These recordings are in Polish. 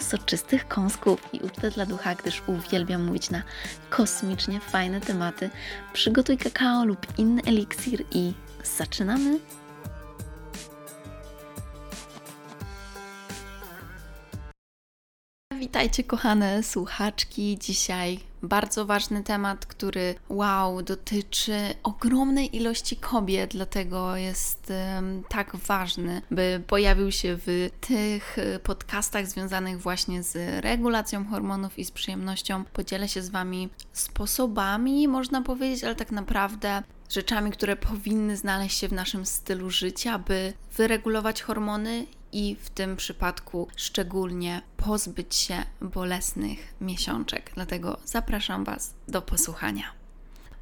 soczystych kąsków i ucztę dla ducha, gdyż uwielbiam mówić na kosmicznie fajne tematy. Przygotuj kakao lub inny eliksir i zaczynamy! Witajcie, kochane słuchaczki. Dzisiaj bardzo ważny temat, który, wow, dotyczy ogromnej ilości kobiet, dlatego jest um, tak ważny, by pojawił się w tych podcastach związanych właśnie z regulacją hormonów i z przyjemnością. Podzielę się z Wami sposobami, można powiedzieć, ale tak naprawdę rzeczami, które powinny znaleźć się w naszym stylu życia, by wyregulować hormony i w tym przypadku szczególnie pozbyć się bolesnych miesiączek. Dlatego zapraszam Was do posłuchania.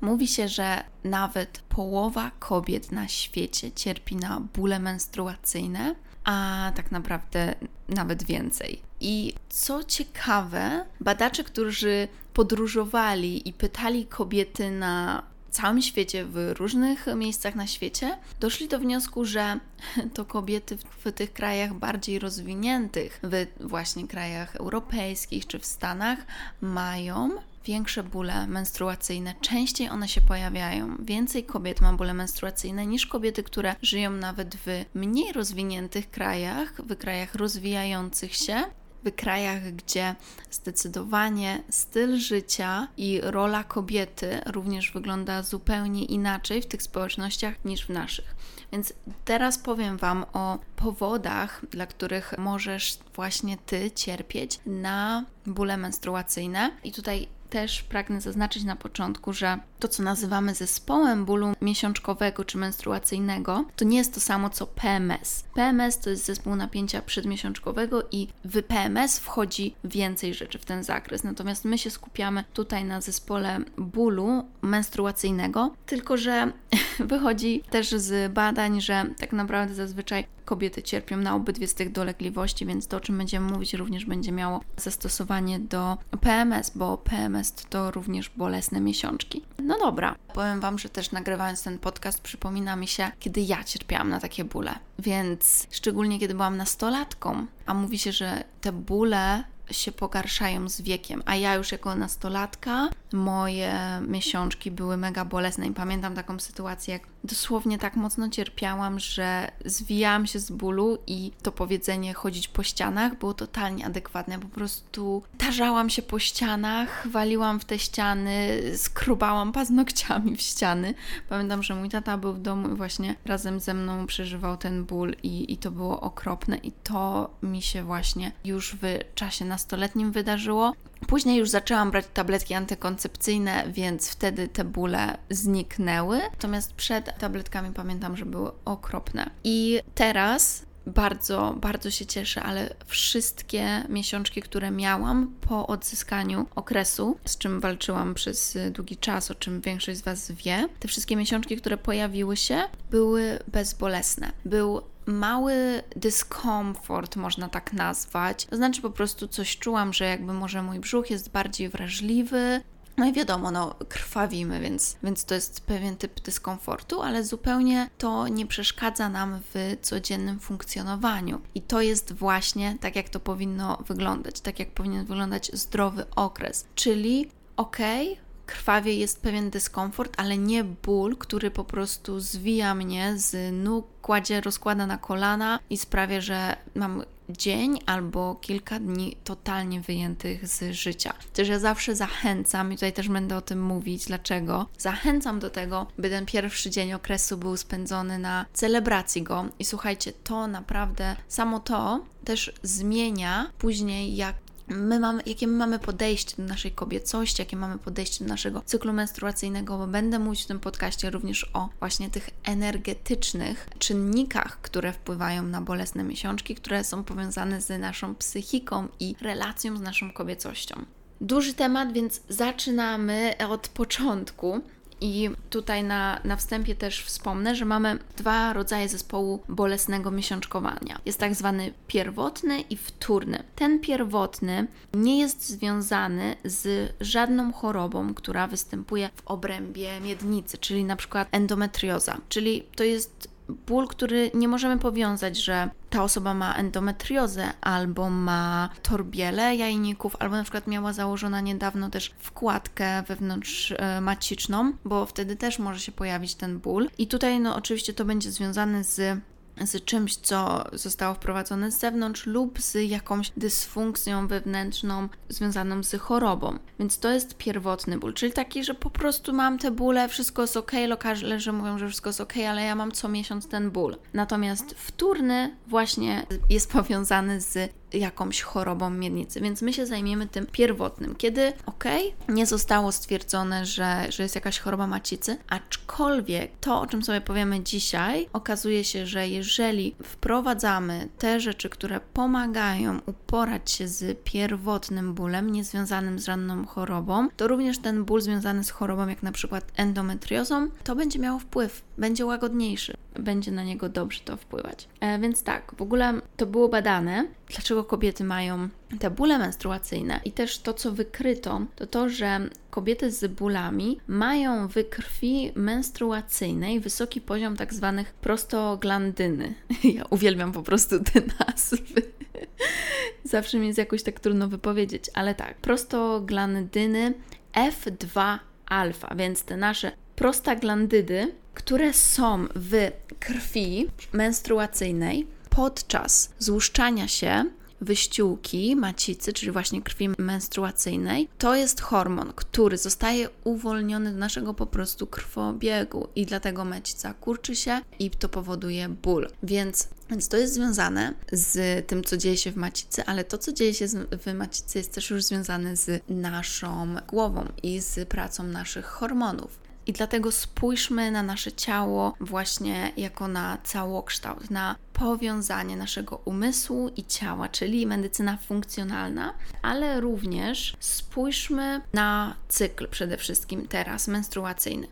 Mówi się, że nawet połowa kobiet na świecie cierpi na bóle menstruacyjne, a tak naprawdę nawet więcej. I co ciekawe, badacze, którzy podróżowali i pytali kobiety na całym świecie, w różnych miejscach na świecie, doszli do wniosku, że to kobiety w, w, tych krajach bardziej rozwiniętych, w właśnie krajach europejskich czy w Stanach, mają większe bóle menstruacyjne, częściej one się pojawiają. Więcej kobiet ma bóle menstruacyjne niż kobiety, które żyją nawet w mniej rozwiniętych krajach, w krajach rozwijających się w krajach, gdzie zdecydowanie styl życia i rola kobiety również wygląda zupełnie inaczej w tych społecznościach niż w naszych. Więc teraz powiem Wam o powodach, dla których możesz właśnie Ty cierpieć na bóle menstruacyjne. I tutaj też pragnę zaznaczyć na początku, że to, co nazywamy zespołem bólu miesiączkowego czy menstruacyjnego, to nie jest to samo co PMS. PMS to jest zespół napięcia przedmiesiączkowego i w PMS wchodzi więcej rzeczy w ten zakres. Natomiast my się skupiamy tutaj na zespole bólu menstruacyjnego, tylko że wychodzi też z badań, że tak naprawdę zazwyczaj kobiety cierpią na obydwie z tych dolegliwości, więc to, o czym będziemy mówić, również będzie miało zastosowanie do PMS, bo PMS to również bolesne miesiączki. No dobra, powiem Wam, że też nagrywając ten podcast przypomina mi się, kiedy ja cierpiałam na takie bóle. Więc szczególnie kiedy byłam nastolatką, a mówi się, że te bóle się pogarszają z wiekiem, a ja już jako nastolatka moje miesiączki były mega bolesne i pamiętam taką sytuację, jak dosłownie tak mocno cierpiałam, że zwijałam się z bólu i to powiedzenie chodzić po ścianach było totalnie adekwatne. Po prostu tarzałam się po ścianach, waliłam w te ściany, skrubałam paznokciami w ściany. Pamiętam, że mój tata był w domu i właśnie razem ze mną przeżywał ten ból i, i to było okropne i to mi się właśnie już w czasie nastoletnim wydarzyło. Później już zaczęłam brać tabletki antykoncepcyjne, więc wtedy te bóle zniknęły. Natomiast przed tabletkami pamiętam, że były okropne. I teraz bardzo, bardzo się cieszę, ale wszystkie miesiączki, które miałam po odzyskaniu okresu, z czym walczyłam przez długi czas, o czym większość z Was wie, te wszystkie miesiączki, które pojawiły się, były bezbolesne. Był mały dyskomfort, można tak nazwać. To znaczy po prostu coś czułam, że jakby może mój brzuch jest bardziej wrażliwy, no i wiadomo, no, krwawimy, więc, więc to jest pewien typ dyskomfortu, ale zupełnie to nie przeszkadza nam w codziennym funkcjonowaniu. I to jest właśnie tak, jak to powinno wyglądać, tak jak powinien wyglądać zdrowy okres. Czyli okej, okay, krwawie jest pewien dyskomfort, ale nie ból, który po prostu zwija mnie z nóg, kładzie, rozkłada na kolana i sprawia, że mam dzień albo kilka dni totalnie wyjętych z życia. Też ja zawsze zachęcam, i tutaj też będę o tym mówić, dlaczego. Zachęcam do tego, by ten pierwszy dzień okresu był spędzony na celebracji go. I słuchajcie, to naprawdę, samo to też zmienia później, jak my mamy, jakie my mamy podejście do naszej kobiecości, jakie mamy podejście do naszego cyklu menstruacyjnego, bo będę mówić w tym podcaście również o właśnie tych energetycznych czynnikach, które wpływają na bolesne miesiączki, które są powiązane z naszą psychiką i relacją z naszą kobiecością. Duży temat, więc zaczynamy od początku. I tutaj na, na wstępie też wspomnę, że mamy dwa rodzaje zespołu bolesnego miesiączkowania. Jest tak zwany pierwotny i wtórny. Ten pierwotny nie jest związany z żadną chorobą, która występuje w obrębie miednicy, czyli na przykład endometrioza. Czyli to jest ból, który nie możemy powiązać, że ta osoba ma endometriozę albo ma torbiele jajników, albo na przykład miała założona niedawno też wkładkę wewnątrz e, maciczną, bo wtedy też może się pojawić ten ból. I tutaj no oczywiście to będzie związane z z czymś, co zostało wprowadzone z zewnątrz lub z jakąś dysfunkcją wewnętrzną związaną z chorobą. Więc to jest pierwotny ból, czyli taki, że po prostu mam te bóle, wszystko jest ok, lekarze mówią, że wszystko jest ok, ale ja mam co miesiąc ten ból. Natomiast wtórny właśnie jest powiązany z jakąś chorobą miednicy, więc my się zajmiemy tym pierwotnym, kiedy ok, nie zostało stwierdzone, że, że jest jakaś choroba macicy, aczkolwiek to, o czym sobie powiemy dzisiaj, okazuje się, że jeżeli wprowadzamy te rzeczy, które pomagają uporać się z pierwotnym bólem, niezwiązanym z żadną chorobą, to również ten ból związany z chorobą, jak na przykład endometriozą, to będzie miało wpływ, będzie łagodniejszy, będzie na niego dobrze to wpływać. E, więc tak, w ogóle to było badane, dlaczego kobiety mają te bóle menstruacyjne i też to, co wykryto, to to, że kobiety z bólami mają w krwi menstruacyjnej wysoki poziom tak zwanych prostoglandyny. Ja uwielbiam po prostu te nazwy. Zawsze mi jest jakoś tak trudno wypowiedzieć, ale tak, prostoglandyny F2 alfa, więc te nasze prostaglandydy, które są w krwi menstruacyjnej podczas złuszczania się wyściółki macicy, czyli właśnie krwi menstruacyjnej, to jest hormon, który zostaje uwolniony do naszego po prostu krwobiegu i dlatego macica kurczy się i to powoduje ból. Więc więc to jest związane z tym, co dzieje się w macicy, ale to, co dzieje się w macicy, jest też już związane z naszą głową i z pracą naszych hormonów. I dlatego spójrzmy na nasze ciało właśnie jako na całokształt, na powiązanie naszego umysłu i ciała, czyli medycyna funkcjonalna, ale również spójrzmy na cykl przede wszystkim teraz menstruacyjny.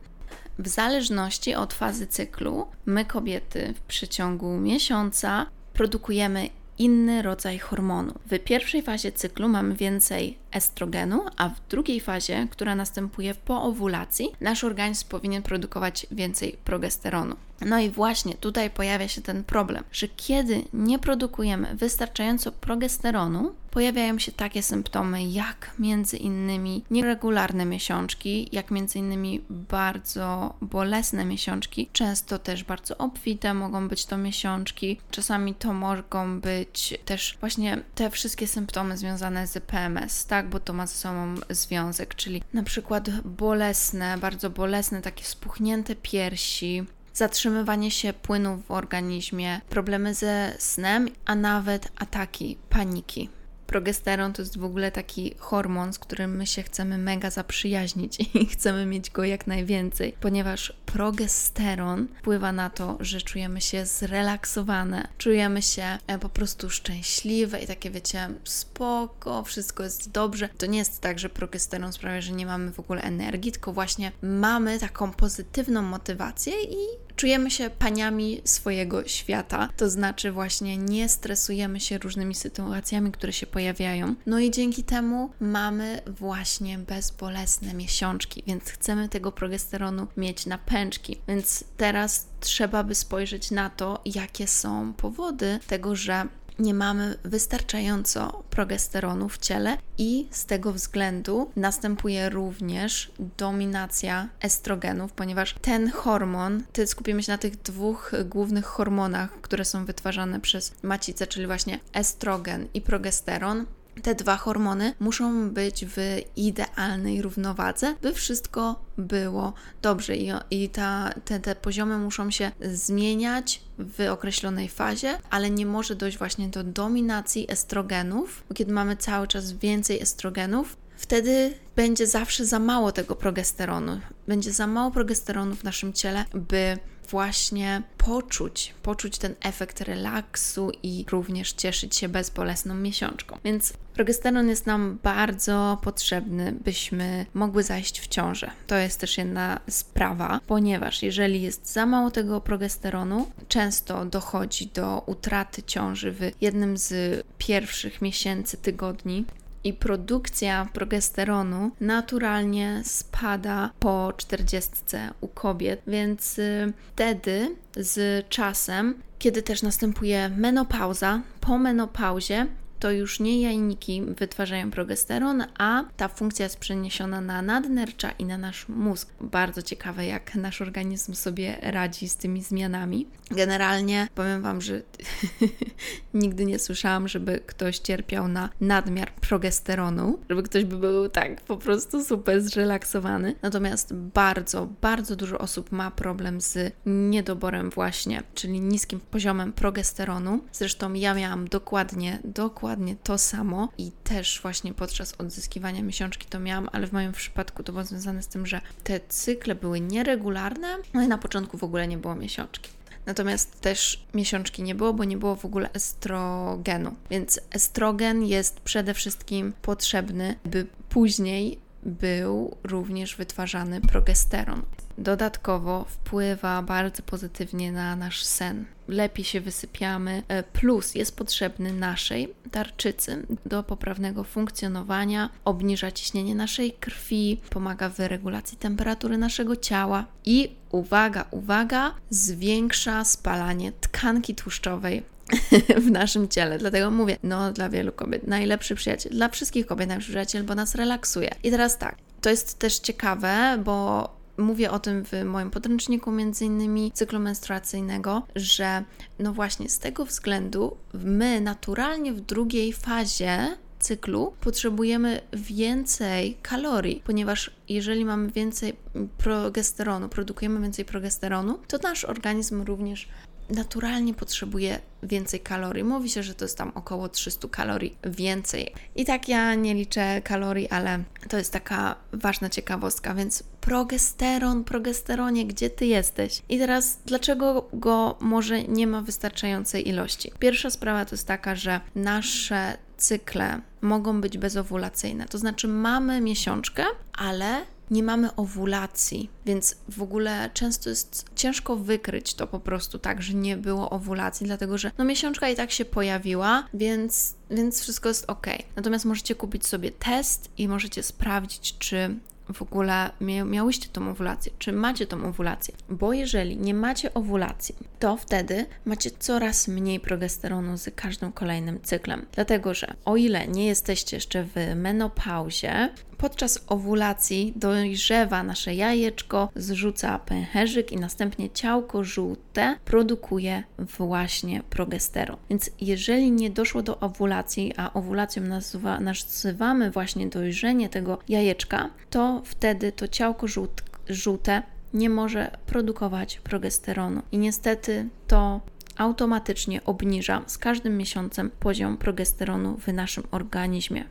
W zależności od fazy cyklu, my kobiety w przeciągu miesiąca produkujemy inny rodzaj hormonu. W pierwszej fazie cyklu mamy więcej estrogenu, a w drugiej fazie, która następuje po owulacji, nasz organizm powinien produkować więcej progesteronu. No i właśnie tutaj pojawia się ten problem, że kiedy nie produkujemy wystarczająco progesteronu, pojawiają się takie symptomy jak między innymi nieregularne miesiączki, jak między innymi bardzo bolesne miesiączki, często też bardzo obfite mogą być to miesiączki, czasami to mogą być też właśnie te wszystkie symptomy związane z PMS, tak, bo to ma ze sobą związek, czyli na przykład bolesne, bardzo bolesne, takie spuchnięte piersi, zatrzymywanie się płynów w organizmie, problemy ze snem, a nawet ataki paniki. Progesteron to jest w ogóle taki hormon, z którym my się chcemy mega zaprzyjaźnić i chcemy mieć go jak najwięcej, ponieważ progesteron wpływa na to, że czujemy się zrelaksowane, czujemy się e, po prostu szczęśliwe i takie wiecie, spoko, wszystko jest dobrze. To nie jest tak, że progesteron sprawia, że nie mamy w ogóle energii, tylko właśnie mamy taką pozytywną motywację i czujemy się paniami swojego świata, to znaczy właśnie nie stresujemy się różnymi sytuacjami, które się pojawiają. No i dzięki temu mamy właśnie bezbolesne miesiączki, więc chcemy tego progesteronu mieć na pęczki. Więc teraz trzeba by spojrzeć na to, jakie są powody tego, że nie mamy wystarczająco progesteronu w ciele i z tego względu następuje również dominacja estrogenów, ponieważ ten hormon, ty skupimy się na tych dwóch głównych hormonach, które są wytwarzane przez macicę, czyli właśnie estrogen i progesteron te dwa hormony muszą być w idealnej równowadze, by wszystko było dobrze i, i ta, te, te poziomy muszą się zmieniać w określonej fazie, ale nie może dojść właśnie do dominacji estrogenów, kiedy mamy cały czas więcej estrogenów, wtedy będzie zawsze za mało tego progesteronu. Będzie za mało progesteronu w naszym ciele, by właśnie poczuć, poczuć ten efekt relaksu i również cieszyć się bezbolesną miesiączką. Więc progesteron jest nam bardzo potrzebny, byśmy mogły zajść w ciążę. To jest też jedna sprawa, ponieważ jeżeli jest za mało tego progesteronu, często dochodzi do utraty ciąży w jednym z pierwszych miesięcy, tygodni i produkcja progesteronu naturalnie spada po 40 u kobiet, więc y, wtedy z czasem, kiedy też następuje menopauza, po menopauzie to już nie jajniki wytwarzają progesteron, a ta funkcja jest przeniesiona na nadnercza i na nasz mózg. Bardzo ciekawe, jak nasz organizm sobie radzi z tymi zmianami. Generalnie powiem Wam, że nigdy nie słyszałam, żeby ktoś cierpiał na nadmiar progesteronu, żeby ktoś by był tak po prostu super zrelaksowany. Natomiast bardzo, bardzo dużo osób ma problem z niedoborem właśnie, czyli niskim poziomem progesteronu. Zresztą ja miałam dokładnie, dokładnie to samo i też właśnie podczas odzyskiwania miesiączki to miałam, ale w moim przypadku to było związane z tym, że te cykle były nieregularne, no i na początku w ogóle nie było miesiączki. Natomiast też miesiączki nie było, bo nie było w ogóle estrogenu. Więc estrogen jest przede wszystkim potrzebny, by później był również wytwarzany progesteron. Dodatkowo wpływa bardzo pozytywnie na nasz sen. Lepiej się wysypiamy, e, plus jest potrzebny naszej tarczycy do poprawnego funkcjonowania, obniża ciśnienie naszej krwi, pomaga w regulacji temperatury naszego ciała i uwaga, uwaga, zwiększa spalanie tkanki tłuszczowej w naszym ciele. Dlatego mówię, no dla wielu kobiet najlepszy przyjaciel, dla wszystkich kobiet najlepszy przyjaciel, bo nas relaksuje. I teraz tak, to jest też ciekawe, bo mówię o tym w moim podręczniku między innymi cyklu menstruacyjnego, że no właśnie z tego względu my naturalnie w drugiej fazie cyklu potrzebujemy więcej kalorii, ponieważ jeżeli mamy więcej progesteronu, produkujemy więcej progesteronu, to nasz organizm również naturalnie potrzebuje więcej kalorii. Mówi się, że to jest tam około 300 kalorii więcej. I tak ja nie liczę kalorii, ale to jest taka ważna ciekawostka, więc progesteron, progesteronie, gdzie ty jesteś? I teraz, dlaczego go może nie ma wystarczającej ilości? Pierwsza sprawa to jest taka, że nasze cykle mogą być bezowulacyjne. To znaczy mamy miesiączkę, ale nie mamy owulacji, więc w ogóle często jest ciężko wykryć to po prostu tak, że nie było owulacji, dlatego że no miesiączka i tak się pojawiła, więc, więc wszystko jest ok. Natomiast możecie kupić sobie test i możecie sprawdzić, czy w ogóle miałyście tą owulację, czy macie tą owulację. Bo jeżeli nie macie owulacji, to wtedy macie coraz mniej progesteronu z każdym kolejnym cyklem. Dlatego, że o ile nie jesteście jeszcze w menopauzie, Podczas owulacji dojrzewa nasze jajeczko, zrzuca pęcherzyk i następnie ciałko żółte produkuje właśnie progesteron. Więc jeżeli nie doszło do owulacji, a owulacją nazywa, nazywamy właśnie dojrzenie tego jajeczka, to wtedy to ciałko żółt, żółte nie może produkować progesteronu. I niestety to automatycznie obniża z każdym miesiącem poziom progesteronu w naszym organizmie.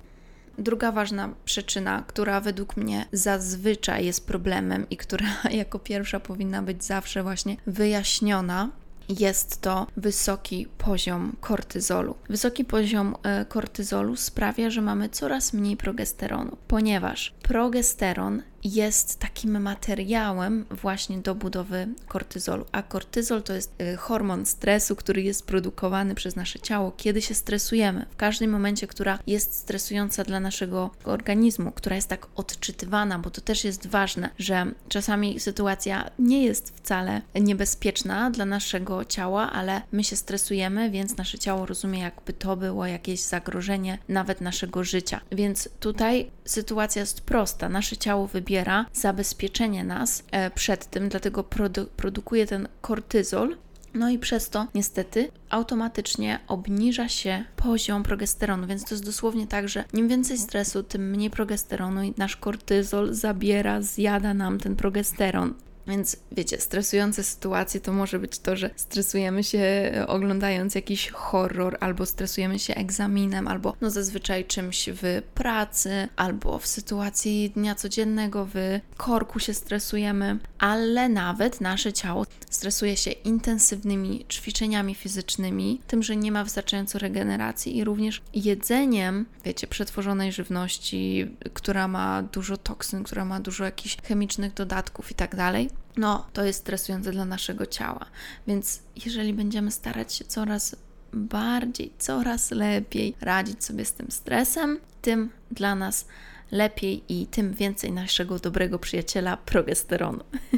Druga ważna przyczyna, która według mnie zazwyczaj jest problemem i która jako pierwsza powinna być zawsze właśnie wyjaśniona, jest to wysoki poziom kortyzolu. Wysoki poziom e, kortyzolu sprawia, że mamy coraz mniej progesteronu, ponieważ progesteron jest takim materiałem właśnie do budowy kortyzolu. A kortyzol to jest y, hormon stresu, który jest produkowany przez nasze ciało, kiedy się stresujemy. W każdym momencie, która jest stresująca dla naszego organizmu, która jest tak odczytywana, bo to też jest ważne, że czasami sytuacja nie jest wcale niebezpieczna dla naszego ciała, ale my się stresujemy, więc nasze ciało rozumie, jakby to było jakieś zagrożenie nawet naszego życia. Więc tutaj sytuacja jest prosta. Nasze ciało wybiera zabezpieczenie nas e, przed tym, dlatego produ produkuje ten kortyzol, No i przez to niestety automatycznie obniża się poziom progesteronu, więc to jest dosłownie tak, że im więcej stresu, tym mniej progesteronu i nasz kortyzol zabiera, zjada nam ten progesteron. Więc wiecie, stresujące sytuacje to może być to, że stresujemy się e, oglądając jakiś horror, albo stresujemy się egzaminem, albo no zazwyczaj czymś w pracy, albo w sytuacji dnia codziennego, w korku się stresujemy, ale nawet nasze ciało stresuje się intensywnymi ćwiczeniami fizycznymi, tym, że nie ma wystarczająco regeneracji i również jedzeniem, wiecie, przetworzonej żywności, która ma dużo toksyn, która ma dużo jakichś chemicznych dodatków i tak dalej no to jest stresujące dla naszego ciała. Więc jeżeli będziemy starać się coraz bardziej, coraz lepiej radzić sobie z tym stresem, tym dla nas lepiej i tym więcej naszego dobrego przyjaciela progesteronu.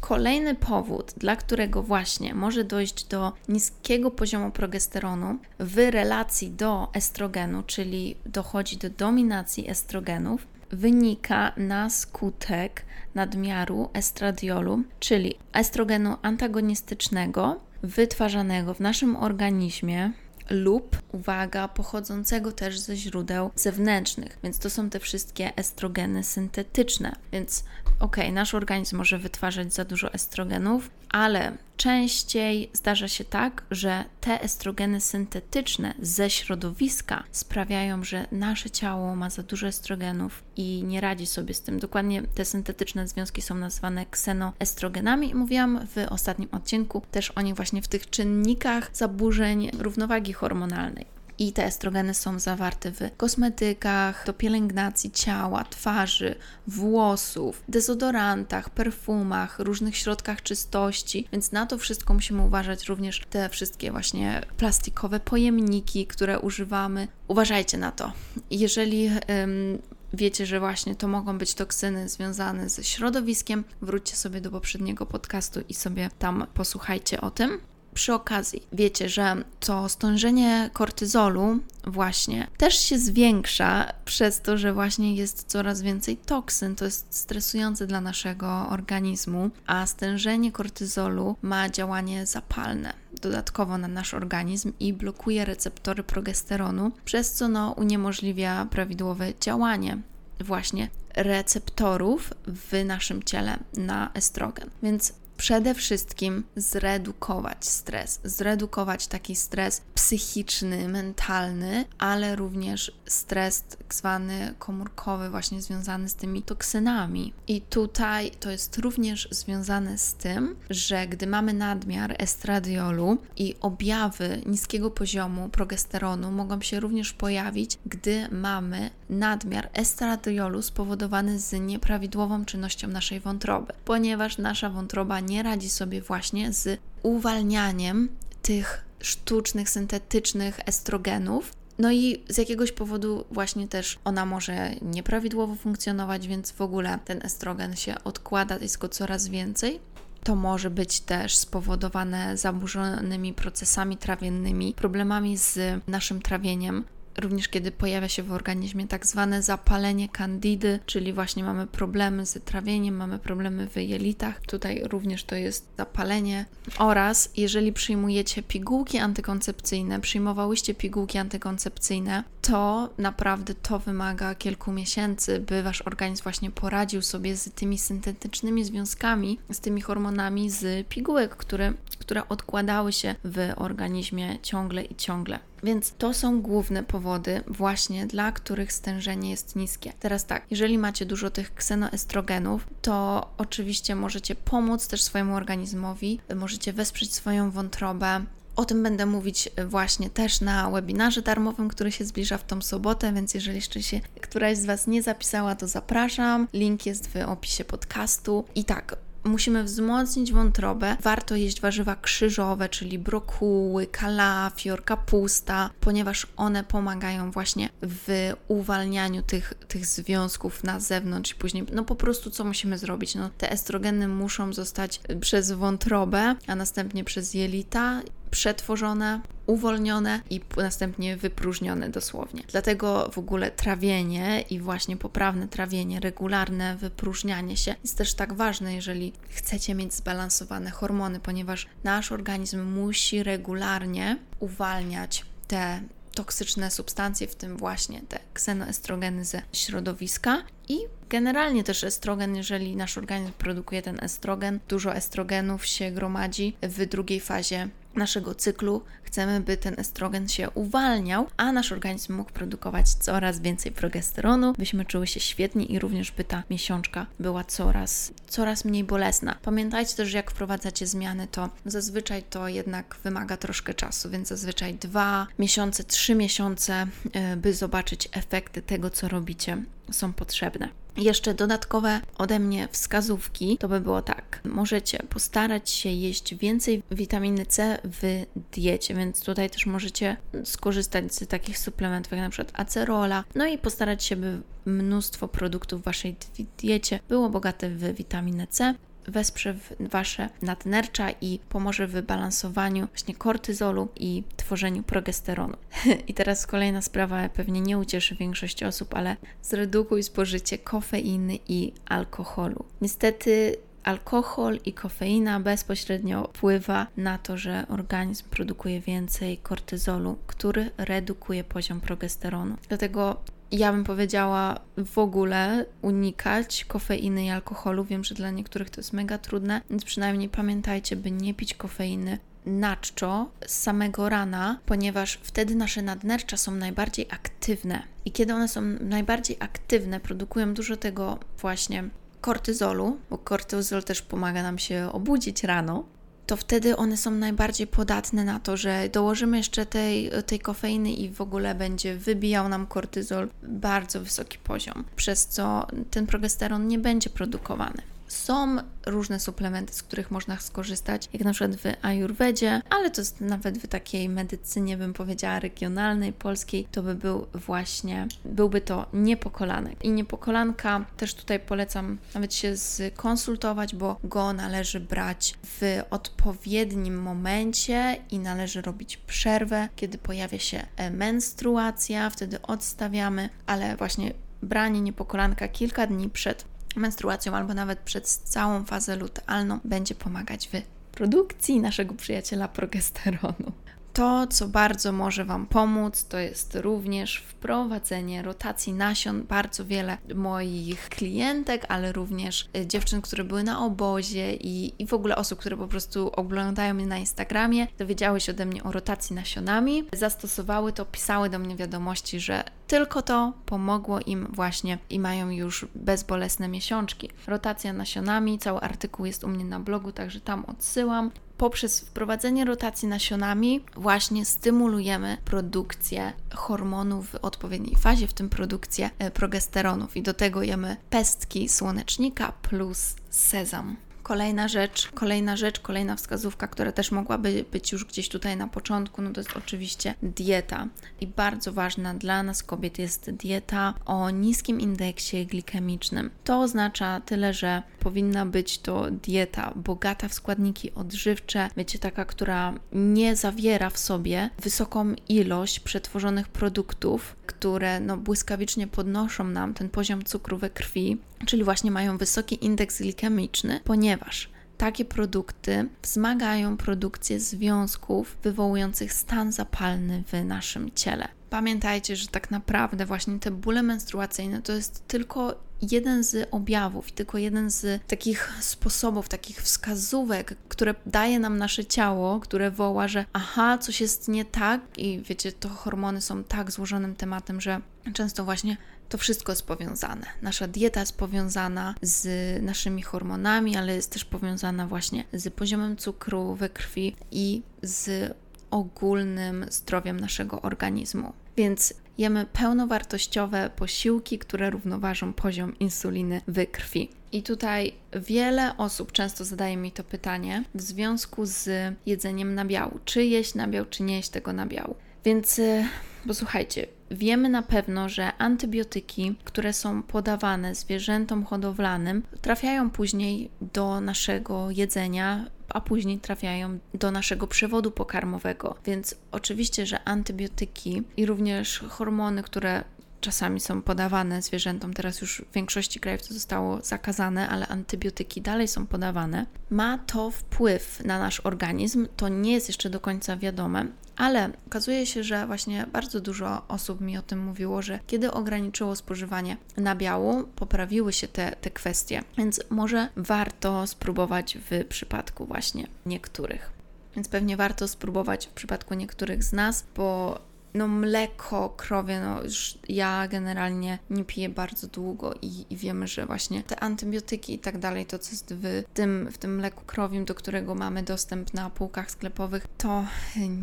Kolejny powód, dla którego właśnie może dojść do niskiego poziomu progesteronu w relacji do estrogenu, czyli dochodzi do dominacji estrogenów, wynika na skutek nadmiaru estradiolu, czyli estrogenu antagonistycznego wytwarzanego w naszym organizmie lub, uwaga, pochodzącego też ze źródeł zewnętrznych, więc to są te wszystkie estrogeny syntetyczne. Więc ok, nasz organizm może wytwarzać za dużo estrogenów, ale częściej zdarza się tak, że te estrogeny syntetyczne ze środowiska sprawiają, że nasze ciało ma za dużo estrogenów i nie radzi sobie z tym. Dokładnie te syntetyczne związki są nazywane ksenoestrogenami. Mówiłam w ostatnim odcinku też o nich właśnie w tych czynnikach zaburzeń równowagi hormonalnej. I te estrogeny są zawarte w kosmetykach, do pielęgnacji ciała, twarzy, włosów, dezodorantach, perfumach, różnych środkach czystości, więc na to wszystko musimy uważać również te wszystkie właśnie plastikowe pojemniki, które używamy. Uważajcie na to. Jeżeli ym, wiecie, że właśnie to mogą być toksyny związane ze środowiskiem, wróćcie sobie do poprzedniego podcastu i sobie tam posłuchajcie o tym przy okazji wiecie, że to stążenie kortyzolu właśnie też się zwiększa przez to, że właśnie jest coraz więcej toksyn. To jest stresujące dla naszego organizmu, a stężenie kortyzolu ma działanie zapalne dodatkowo na nasz organizm i blokuje receptory progesteronu, przez co no, uniemożliwia prawidłowe działanie właśnie receptorów w naszym ciele na estrogen. Więc przede wszystkim zredukować stres, zredukować taki stres psychiczny, mentalny, ale również stres tak zwany komórkowy, właśnie związany z tymi toksynami. I tutaj to jest również związane z tym, że gdy mamy nadmiar estradiolu i objawy niskiego poziomu progesteronu mogą się również pojawić, gdy mamy nadmiar estradiolu spowodowany z nieprawidłową czynnością naszej wątroby, ponieważ nasza wątroba nie radzi sobie właśnie z uwalnianiem tych sztucznych, syntetycznych estrogenów. No i z jakiegoś powodu właśnie też ona może nieprawidłowo funkcjonować, więc w ogóle ten estrogen się odkłada, jest go coraz więcej. To może być też spowodowane zaburzonymi procesami trawiennymi, problemami z naszym trawieniem, również kiedy pojawia się w organizmie tak zwane zapalenie kandidy, czyli właśnie mamy problemy z trawieniem, mamy problemy w jelitach. Tutaj również to jest zapalenie. Oraz jeżeli przyjmujecie pigułki antykoncepcyjne, przyjmowałyście pigułki antykoncepcyjne, to naprawdę to wymaga kilku miesięcy, by wasz organizm właśnie poradził sobie z tymi syntetycznymi związkami, z tymi hormonami z pigułek, które, które odkładały się w organizmie ciągle i ciągle. Więc to są główne powody, właśnie dla których stężenie jest niskie. Teraz tak, jeżeli macie dużo tych ksenoestrogenów, to oczywiście możecie pomóc też swojemu organizmowi, możecie wesprzeć swoją wątrobę, o tym będę mówić właśnie też na webinarze darmowym, który się zbliża w tą sobotę, więc jeżeli jeszcze się któraś z Was nie zapisała, to zapraszam. Link jest w opisie podcastu. I tak, musimy wzmocnić wątrobę, warto jeść warzywa krzyżowe, czyli brokuły, kalafior, kapusta, ponieważ one pomagają właśnie w uwalnianiu tych, tych związków na zewnątrz i później, no po prostu co musimy zrobić? No, te estrogeny muszą zostać przez wątrobę, a następnie przez jelita przetworzone, uwolnione i następnie wypróżnione dosłownie. Dlatego w ogóle trawienie i właśnie poprawne trawienie, regularne wypróżnianie się jest też tak ważne, jeżeli chcecie mieć zbalansowane hormony, ponieważ nasz organizm musi regularnie uwalniać te toksyczne substancje, w tym właśnie te ksenoestrogeny ze środowiska i generalnie też estrogen, jeżeli nasz organizm produkuje ten estrogen, dużo estrogenów się gromadzi w drugiej fazie naszego cyklu. Chcemy, by ten estrogen się uwalniał, a nasz organizm mógł produkować coraz więcej progesteronu, byśmy czuły się świetnie i również by ta miesiączka była coraz, coraz mniej bolesna. Pamiętajcie też, że jak wprowadzacie zmiany, to zazwyczaj to jednak wymaga troszkę czasu, więc zazwyczaj dwa miesiące, trzy miesiące, e, by zobaczyć efekty tego, co robicie, są potrzebne. Jeszcze dodatkowe ode mnie wskazówki to by było tak. Możecie postarać się jeść więcej witaminy C w diecie, więc tutaj też możecie skorzystać z takich suplementów jak na przykład acerola. No i postarać się, by mnóstwo produktów w waszej diecie było bogate w witaminę C wesprze Wasze nadnercza i pomoże w balansowaniu właśnie kortyzolu i tworzeniu progesteronu. I teraz kolejna sprawa, pewnie nie ucieszy większość osób, ale zredukuj spożycie kofeiny i alkoholu. Niestety alkohol i kofeina bezpośrednio wpływa na to, że organizm produkuje więcej kortyzolu, który redukuje poziom progesteronu. Dlatego ja bym powiedziała w ogóle unikać kofeiny i alkoholu. Wiem, że dla niektórych to jest mega trudne, więc przynajmniej pamiętajcie, by nie pić kofeiny na czczo z samego rana, ponieważ wtedy nasze nadnercza są najbardziej aktywne. I kiedy one są najbardziej aktywne, produkują dużo tego właśnie kortyzolu, bo kortyzol też pomaga nam się obudzić rano, to wtedy one są najbardziej podatne na to, że dołożymy jeszcze tej, tej kofeiny i w ogóle będzie wybijał nam kortyzol bardzo wysoki poziom, przez co ten progesteron nie będzie produkowany. Są różne suplementy, z których można skorzystać, jak na przykład w ayurvedzie, ale to nawet w takiej medycynie, bym powiedziała, regionalnej, polskiej, to by był właśnie, byłby to niepokolanek. I niepokolanka też tutaj polecam nawet się skonsultować, bo go należy brać w odpowiednim momencie i należy robić przerwę, kiedy pojawia się menstruacja, wtedy odstawiamy, ale właśnie branie niepokolanka kilka dni przed menstruacją albo nawet przez całą fazę lutealną będzie pomagać w produkcji naszego przyjaciela progesteronu. To, co bardzo może Wam pomóc, to jest również wprowadzenie rotacji nasion. Bardzo wiele moich klientek, ale również y, dziewczyn, które były na obozie i, i w ogóle osób, które po prostu oglądają mnie na Instagramie, dowiedziały się ode mnie o rotacji nasionami, zastosowały to, pisały do mnie wiadomości, że tylko to pomogło im właśnie i mają już bezbolesne miesiączki. Rotacja nasionami, cały artykuł jest u mnie na blogu, także tam odsyłam poprzez wprowadzenie rotacji nasionami właśnie stymulujemy produkcję hormonów w odpowiedniej fazie, w tym produkcję e, progesteronów. I do tego jemy pestki słonecznika plus sezam. Kolejna rzecz, kolejna rzecz, kolejna wskazówka, która też mogłaby być już gdzieś tutaj na początku, no to jest oczywiście dieta. I bardzo ważna dla nas kobiet jest dieta o niskim indeksie glikemicznym. To oznacza tyle, że powinna być to dieta bogata w składniki odżywcze, wiecie, taka, która nie zawiera w sobie wysoką ilość przetworzonych produktów, które no, błyskawicznie podnoszą nam ten poziom cukru we krwi, czyli właśnie mają wysoki indeks glikemiczny, ponieważ takie produkty wzmagają produkcję związków wywołujących stan zapalny w naszym ciele. Pamiętajcie, że tak naprawdę właśnie te bóle menstruacyjne to jest tylko jeden z objawów, tylko jeden z takich sposobów, takich wskazówek, które daje nam nasze ciało, które woła, że aha, coś jest nie tak i wiecie, to hormony są tak złożonym tematem, że często właśnie to wszystko jest powiązane. Nasza dieta jest powiązana z naszymi hormonami, ale jest też powiązana właśnie z poziomem cukru we krwi i z ogólnym zdrowiem naszego organizmu. Więc jemy pełnowartościowe posiłki, które równoważą poziom insuliny w krwi. I tutaj wiele osób często zadaje mi to pytanie w związku z jedzeniem nabiału. Czy jeść nabiał, czy nie jeść tego nabiału. Więc y, posłuchajcie, wiemy na pewno, że antybiotyki, które są podawane zwierzętom hodowlanym, trafiają później do naszego jedzenia a później trafiają do naszego przewodu pokarmowego. Więc oczywiście, że antybiotyki i również hormony, które czasami są podawane zwierzętom, teraz już w większości krajów to zostało zakazane, ale antybiotyki dalej są podawane, ma to wpływ na nasz organizm. To nie jest jeszcze do końca wiadome, ale okazuje się, że właśnie bardzo dużo osób mi o tym mówiło, że kiedy ograniczyło spożywanie nabiału, poprawiły się te, te kwestie. Więc może warto spróbować w przypadku właśnie niektórych. Więc pewnie warto spróbować w przypadku niektórych z nas, bo no mleko krowie, no już ja generalnie nie piję bardzo długo i, i, wiemy, że właśnie te antybiotyki i tak dalej, to co jest w tym, w tym mleku krowim, do którego mamy dostęp na półkach sklepowych, to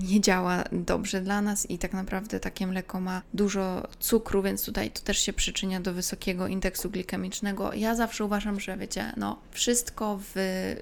nie działa dobrze dla nas i tak naprawdę takie mleko ma dużo cukru, więc tutaj to też się przyczynia do wysokiego indeksu glikemicznego. Ja zawsze uważam, że wiecie, no wszystko w,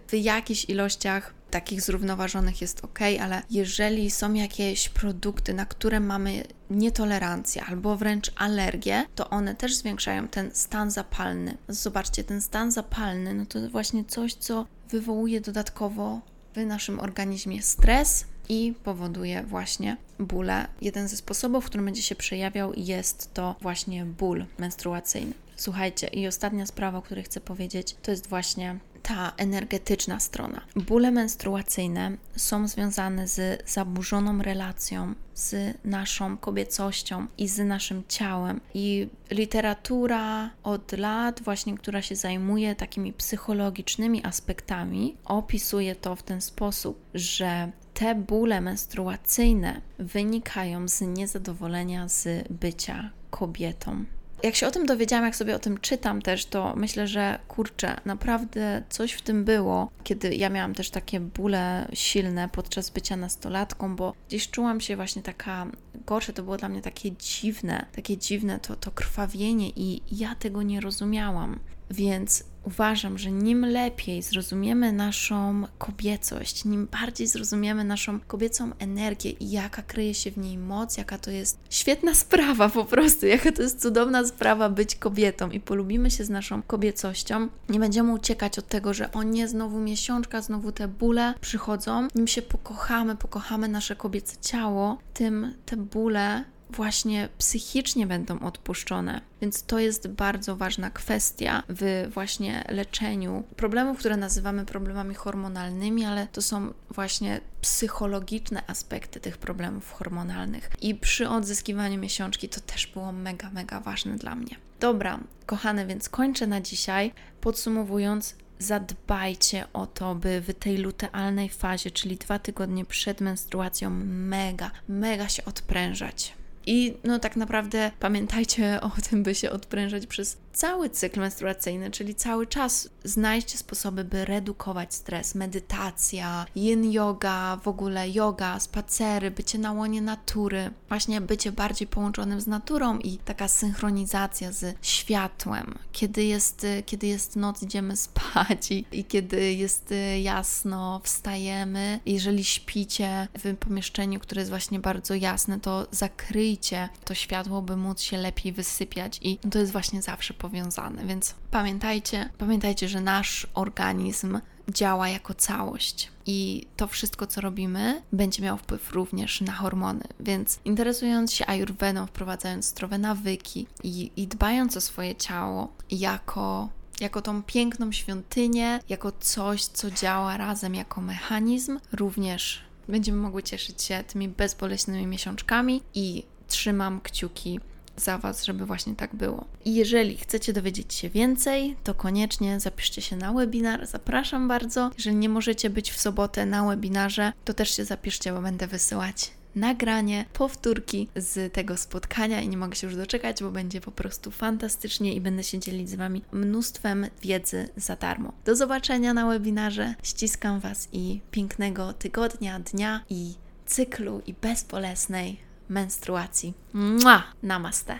w jakichś ilościach takich zrównoważonych jest ok, ale jeżeli są jakieś produkty, na które mamy nietolerancję albo wręcz alergię, to one też zwiększają ten stan zapalny. Zobaczcie, ten stan zapalny no to właśnie coś, co wywołuje dodatkowo w naszym organizmie stres i powoduje właśnie bóle. Jeden ze sposobów, w którym będzie się przejawiał, jest to właśnie ból menstruacyjny. Słuchajcie, i ostatnia sprawa, o której chcę powiedzieć, to jest właśnie ta energetyczna strona. Bóle menstruacyjne są związane z zaburzoną relacją z naszą kobiecością i z naszym ciałem. I literatura od lat, właśnie, która się zajmuje takimi psychologicznymi aspektami, opisuje to w ten sposób, że te bóle menstruacyjne wynikają z niezadowolenia z bycia kobietą jak się o tym dowiedziałam, jak sobie o tym czytam też, to myślę, że kurczę, naprawdę coś w tym było, kiedy ja miałam też takie bóle silne podczas bycia nastolatką, bo gdzieś czułam się właśnie taka gorsze, to było dla mnie takie dziwne, takie dziwne to, to krwawienie i ja tego nie rozumiałam. Więc uważam, że nim lepiej zrozumiemy naszą kobiecość, nim bardziej zrozumiemy naszą kobiecą energię i jaka kryje się w niej moc, jaka to jest świetna sprawa po prostu, jaka to jest cudowna sprawa być kobietą i polubimy się z naszą kobiecością, nie będziemy uciekać od tego, że o nie, znowu miesiączka, znowu te bóle przychodzą, nim się pokochamy, pokochamy nasze kobiece ciało, tym te bóle właśnie psychicznie będą odpuszczone. Więc to jest bardzo ważna kwestia w właśnie leczeniu problemów, które nazywamy problemami hormonalnymi, ale to są właśnie psychologiczne aspekty tych problemów hormonalnych. I przy odzyskiwaniu miesiączki to też było mega, mega ważne dla mnie. Dobra, kochane, więc kończę na dzisiaj. Podsumowując, zadbajcie o to, by w tej lutealnej fazie, czyli dwa tygodnie przed menstruacją, mega, mega się odprężać. I no tak naprawdę pamiętajcie o tym, by się odprężać przez cały cykl menstruacyjny, czyli cały czas znajdźcie sposoby, by redukować stres. Medytacja, yin yoga, w ogóle yoga, spacery, bycie na łonie natury, właśnie bycie bardziej połączonym z naturą i taka synchronizacja z światłem. Kiedy jest, kiedy jest noc, idziemy spać i, i kiedy jest jasno, wstajemy. Jeżeli śpicie w pomieszczeniu, które jest właśnie bardzo jasne, to zakryjcie to światło, by móc się lepiej wysypiać i to jest właśnie zawsze powiązane, więc pamiętajcie, pamiętajcie, że nasz organizm działa jako całość. I to wszystko, co robimy, będzie miało wpływ również na hormony. Więc interesując się ayurvedą, wprowadzając zdrowe nawyki i, i dbając o swoje ciało jako jako tą piękną świątynię, jako coś, co działa razem jako mechanizm, również będziemy mogły cieszyć się tymi bezboleśnymi miesiączkami i trzymam kciuki za Was, żeby właśnie tak było. I jeżeli chcecie dowiedzieć się więcej, to koniecznie zapiszcie się na webinar. Zapraszam bardzo. Jeżeli nie możecie być w sobotę na webinarze, to też się zapiszcie, bo będę wysyłać nagranie, powtórki z tego spotkania i nie mogę się już doczekać, bo będzie po prostu fantastycznie i będę się dzielić z Wami mnóstwem wiedzy za darmo. Do zobaczenia na webinarze. Ściskam Was i pięknego tygodnia, dnia i cyklu i bezbolesnej menstruacji. Mua! Namaste.